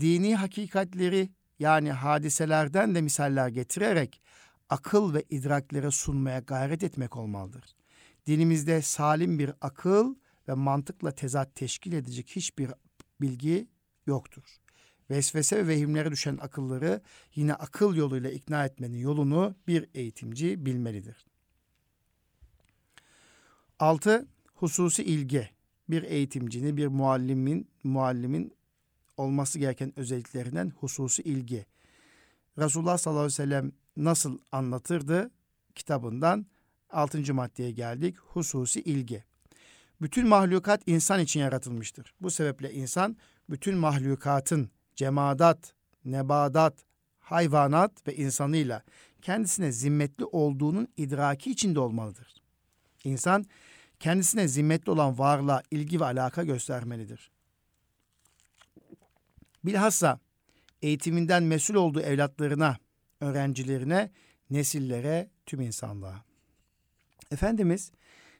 dini hakikatleri yani hadiselerden de misaller getirerek akıl ve idraklere sunmaya gayret etmek olmalıdır. Dinimizde salim bir akıl ve mantıkla tezat teşkil edecek hiçbir bilgi yoktur. Vesvese ve vehimlere düşen akılları yine akıl yoluyla ikna etmenin yolunu bir eğitimci bilmelidir. 6. Hususi ilgi. Bir eğitimcinin, bir muallimin, muallimin olması gereken özelliklerinden hususi ilgi. Resulullah sallallahu aleyhi ve sellem nasıl anlatırdı kitabından 6. maddeye geldik. Hususi ilgi. Bütün mahlukat insan için yaratılmıştır. Bu sebeple insan bütün mahlukatın cemadat, nebadat, hayvanat ve insanıyla kendisine zimmetli olduğunun idraki içinde olmalıdır. İnsan kendisine zimmetli olan varlığa ilgi ve alaka göstermelidir. Bilhassa eğitiminden mesul olduğu evlatlarına, öğrencilerine, nesillere, tüm insanlığa. Efendimiz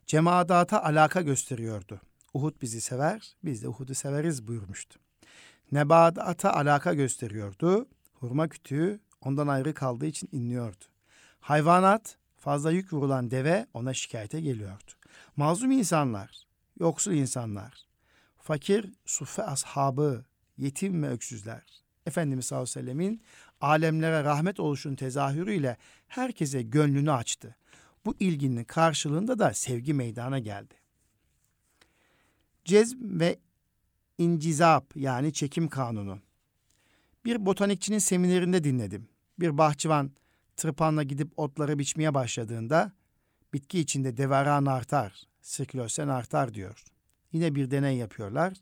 cemaadata alaka gösteriyordu. Uhud bizi sever, biz de Uhud'u severiz buyurmuştu. Nebadata alaka gösteriyordu. Hurma kütüğü ondan ayrı kaldığı için inliyordu. Hayvanat fazla yük vurulan deve ona şikayete geliyordu. Mazlum insanlar, yoksul insanlar, fakir suffe ashabı, yetim ve öksüzler. Efendimiz sallallahu aleyhi ve sellemin alemlere rahmet oluşun tezahürüyle herkese gönlünü açtı. Bu ilginin karşılığında da sevgi meydana geldi. Cezm ve incizap yani çekim kanunu. Bir botanikçinin seminerinde dinledim. Bir bahçıvan tırpanla gidip otları biçmeye başladığında bitki içinde devaran artar, sirkülasyon artar diyor. Yine bir deney yapıyorlar.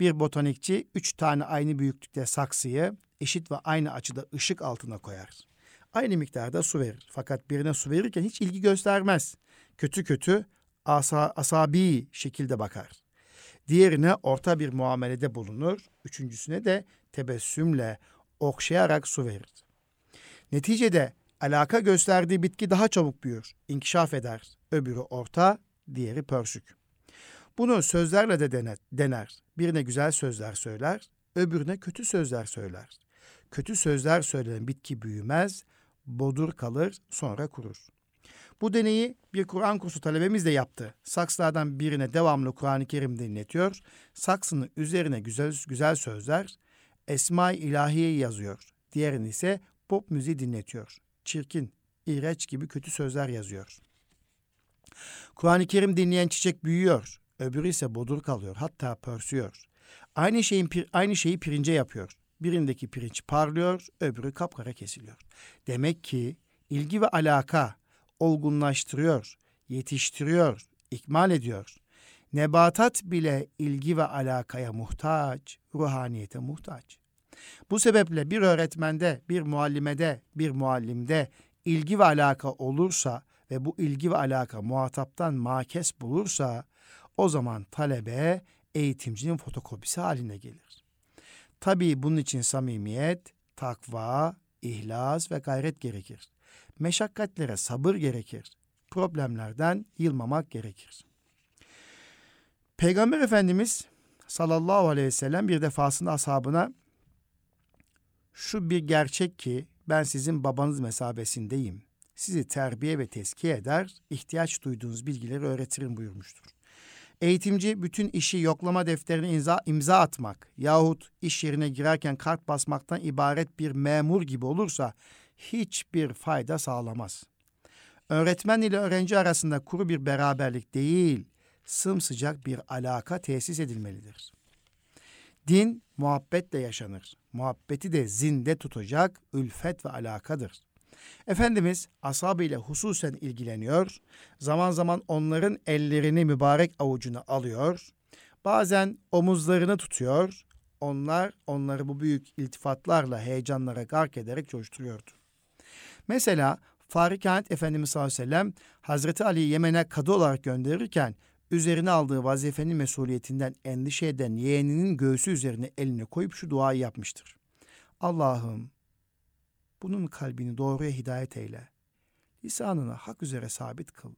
Bir botanikçi üç tane aynı büyüklükte saksıyı eşit ve aynı açıda ışık altına koyar. Aynı miktarda su verir. Fakat birine su verirken hiç ilgi göstermez. Kötü kötü asa, asabi şekilde bakar. Diğerine orta bir muamelede bulunur. Üçüncüsüne de tebessümle okşayarak su verir. Neticede alaka gösterdiği bitki daha çabuk büyür, inkişaf eder. Öbürü orta, diğeri pörsük. Bunu sözlerle de dener, dener. Birine güzel sözler söyler, öbürüne kötü sözler söyler. Kötü sözler söylenen bitki büyümez, bodur kalır, sonra kurur. Bu deneyi bir Kur'an kursu talebemiz de yaptı. Saksılardan birine devamlı Kur'an-ı Kerim dinletiyor. Saksının üzerine güzel güzel sözler, Esma-i İlahiye yazıyor. Diğerini ise pop müziği dinletiyor. Çirkin, iğreç gibi kötü sözler yazıyor. Kur'an-ı Kerim dinleyen çiçek büyüyor. Öbürü ise bodur kalıyor. Hatta pörsüyor. Aynı şeyin aynı şeyi pirince yapıyor. Birindeki pirinç parlıyor, öbürü kapkara kesiliyor. Demek ki ilgi ve alaka olgunlaştırıyor, yetiştiriyor, ikmal ediyor. Nebatat bile ilgi ve alakaya muhtaç, ruhaniyete muhtaç. Bu sebeple bir öğretmende, bir muallimede, bir muallimde ilgi ve alaka olursa ve bu ilgi ve alaka muhataptan makes bulursa o zaman talebe eğitimcinin fotokopisi haline gelir. Tabii bunun için samimiyet, takva, ihlas ve gayret gerekir. Meşakkatlere sabır gerekir. Problemlerden yılmamak gerekir. Peygamber Efendimiz sallallahu aleyhi ve sellem bir defasında ashabına şu bir gerçek ki ben sizin babanız mesabesindeyim. Sizi terbiye ve teskiye eder, ihtiyaç duyduğunuz bilgileri öğretirim buyurmuştur. Eğitimci bütün işi yoklama defterine imza, imza atmak yahut iş yerine girerken kart basmaktan ibaret bir memur gibi olursa hiçbir fayda sağlamaz. Öğretmen ile öğrenci arasında kuru bir beraberlik değil, sımsıcak bir alaka tesis edilmelidir. Din muhabbetle yaşanır. Muhabbeti de zinde tutacak ülfet ve alakadır. Efendimiz ashabı ile hususen ilgileniyor, zaman zaman onların ellerini mübarek avucuna alıyor, bazen omuzlarını tutuyor, onlar onları bu büyük iltifatlarla heyecanlara gark ederek coşturuyordu. Mesela Farikanet Efendimiz sallallahu aleyhi ve sellem Hazreti Ali'yi Yemen'e kadı olarak gönderirken üzerine aldığı vazifenin mesuliyetinden endişe eden yeğeninin göğsü üzerine elini koyup şu duayı yapmıştır. Allah'ım bunun kalbini doğruya hidayet eyle. Lisanını hak üzere sabit kıl.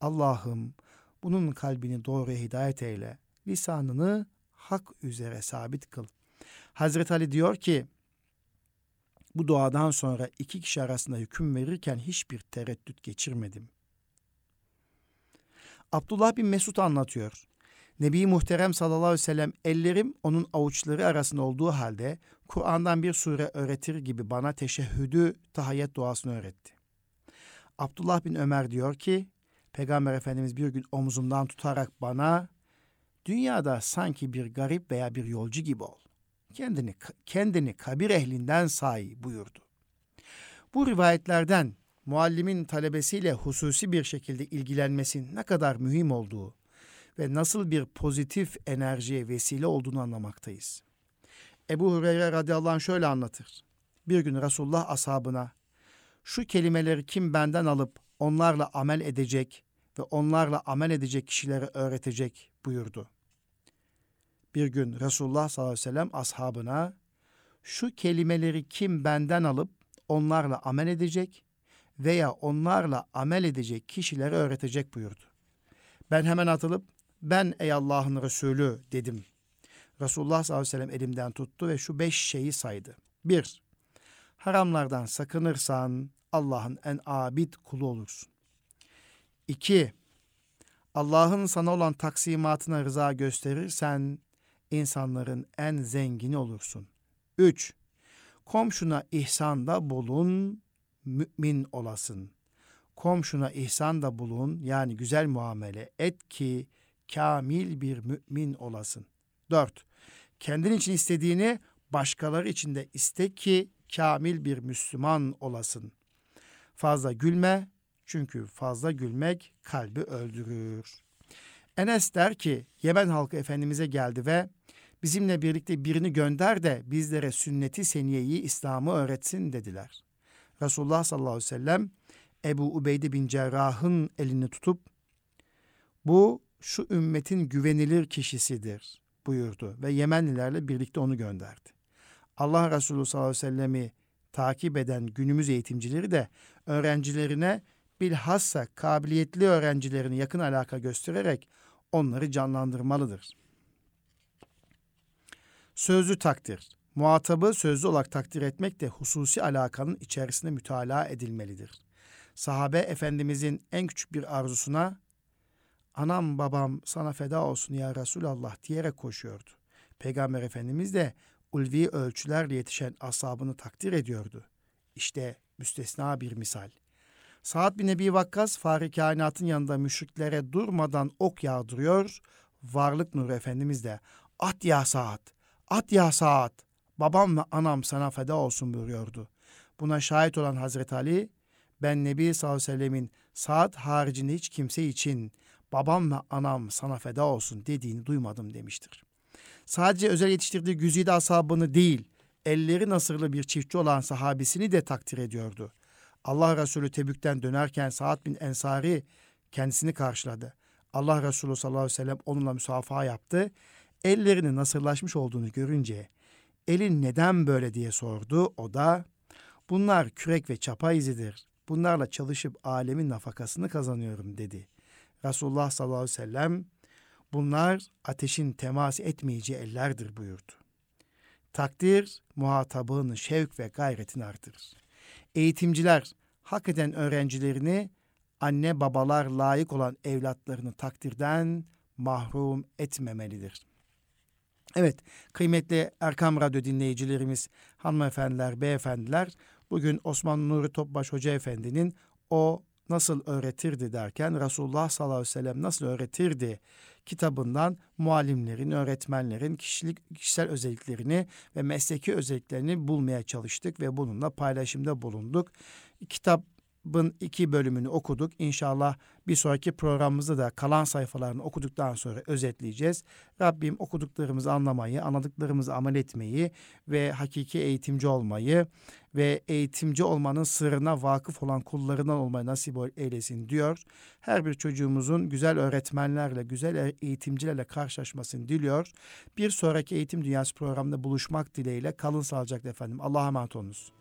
Allah'ım bunun kalbini doğruya hidayet eyle. Lisanını hak üzere sabit kıl. Hazreti Ali diyor ki bu duadan sonra iki kişi arasında hüküm verirken hiçbir tereddüt geçirmedim. Abdullah bin Mesud anlatıyor. Nebi Muhterem sallallahu aleyhi ve sellem ellerim onun avuçları arasında olduğu halde Kur'an'dan bir sure öğretir gibi bana teşehhüdü tahayyet duasını öğretti. Abdullah bin Ömer diyor ki Peygamber Efendimiz bir gün omuzumdan tutarak bana dünyada sanki bir garip veya bir yolcu gibi ol. Kendini kendini kabir ehlinden say buyurdu. Bu rivayetlerden muallimin talebesiyle hususi bir şekilde ilgilenmesi ne kadar mühim olduğu ve nasıl bir pozitif enerjiye vesile olduğunu anlamaktayız. Ebu Hureyre radıyallahu anh şöyle anlatır. Bir gün Resulullah ashabına şu kelimeleri kim benden alıp onlarla amel edecek ve onlarla amel edecek kişilere öğretecek buyurdu. Bir gün Resulullah sallallahu aleyhi ve sellem ashabına şu kelimeleri kim benden alıp onlarla amel edecek veya onlarla amel edecek kişilere öğretecek buyurdu. Ben hemen atılıp ben ey Allah'ın Resulü dedim. Resulullah sallallahu aleyhi ve sellem elimden tuttu ve şu beş şeyi saydı. Bir, haramlardan sakınırsan Allah'ın en abid kulu olursun. İki, Allah'ın sana olan taksimatına rıza gösterirsen insanların en zengini olursun. Üç, komşuna ihsanda bulun, mümin olasın. Komşuna ihsanda bulun yani güzel muamele et ki kamil bir mümin olasın. Dört, kendin için istediğini başkaları için de iste ki kamil bir Müslüman olasın. Fazla gülme çünkü fazla gülmek kalbi öldürür. Enes der ki Yemen halkı Efendimiz'e geldi ve bizimle birlikte birini gönder de bizlere sünneti seniyeyi İslam'ı öğretsin dediler. Resulullah sallallahu aleyhi ve sellem Ebu Ubeyde bin Cerrah'ın elini tutup bu şu ümmetin güvenilir kişisidir buyurdu ve Yemenlilerle birlikte onu gönderdi. Allah Resulü sallallahu aleyhi ve sellemi takip eden günümüz eğitimcileri de öğrencilerine bilhassa kabiliyetli öğrencilerini yakın alaka göstererek onları canlandırmalıdır. Sözlü takdir. Muhatabı sözlü olarak takdir etmek de hususi alakanın içerisinde mütalaa edilmelidir. Sahabe Efendimizin en küçük bir arzusuna anam babam sana feda olsun ya Resulallah diyerek koşuyordu. Peygamber Efendimiz de ulvi ölçülerle yetişen ashabını takdir ediyordu. İşte müstesna bir misal. Saad bin Ebi Vakkas fari kainatın yanında müşriklere durmadan ok yağdırıyor. Varlık Nur Efendimiz de at ya Saad, at ya Saad, babam ve anam sana feda olsun buyuruyordu. Buna şahit olan Hazreti Ali, ben Nebi sallallahu aleyhi ve sellemin Saad haricinde hiç kimse için babam ve anam sana feda olsun dediğini duymadım demiştir. Sadece özel yetiştirdiği güzide ashabını değil, elleri nasırlı bir çiftçi olan sahabisini de takdir ediyordu. Allah Resulü Tebük'ten dönerken Saad bin Ensari kendisini karşıladı. Allah Resulü sallallahu aleyhi ve sellem onunla müsafaha yaptı. Ellerinin nasırlaşmış olduğunu görünce elin neden böyle diye sordu. O da bunlar kürek ve çapa izidir. Bunlarla çalışıp alemin nafakasını kazanıyorum dedi. Resulullah sallallahu aleyhi ve sellem bunlar ateşin temas etmeyeceği ellerdir buyurdu. Takdir muhatabın şevk ve gayretini artırır. Eğitimciler hak eden öğrencilerini anne babalar layık olan evlatlarını takdirden mahrum etmemelidir. Evet, kıymetli Erkam Radyo dinleyicilerimiz, hanımefendiler, beyefendiler, bugün Osman Nuri Topbaş Hoca Efendi'nin o nasıl öğretirdi derken Resulullah sallallahu aleyhi ve sellem nasıl öğretirdi kitabından muallimlerin, öğretmenlerin kişilik kişisel özelliklerini ve mesleki özelliklerini bulmaya çalıştık ve bununla paylaşımda bulunduk. Kitabın iki bölümünü okuduk. İnşallah bir sonraki programımızda da kalan sayfalarını okuduktan sonra özetleyeceğiz. Rabbim okuduklarımızı anlamayı, anladıklarımızı amel etmeyi ve hakiki eğitimci olmayı ve eğitimci olmanın sırrına vakıf olan kullarından olmayı nasip eylesin diyor. Her bir çocuğumuzun güzel öğretmenlerle, güzel eğitimcilerle karşılaşmasını diliyor. Bir sonraki Eğitim Dünyası programında buluşmak dileğiyle kalın sağlıcakla efendim. Allah'a emanet olunuz.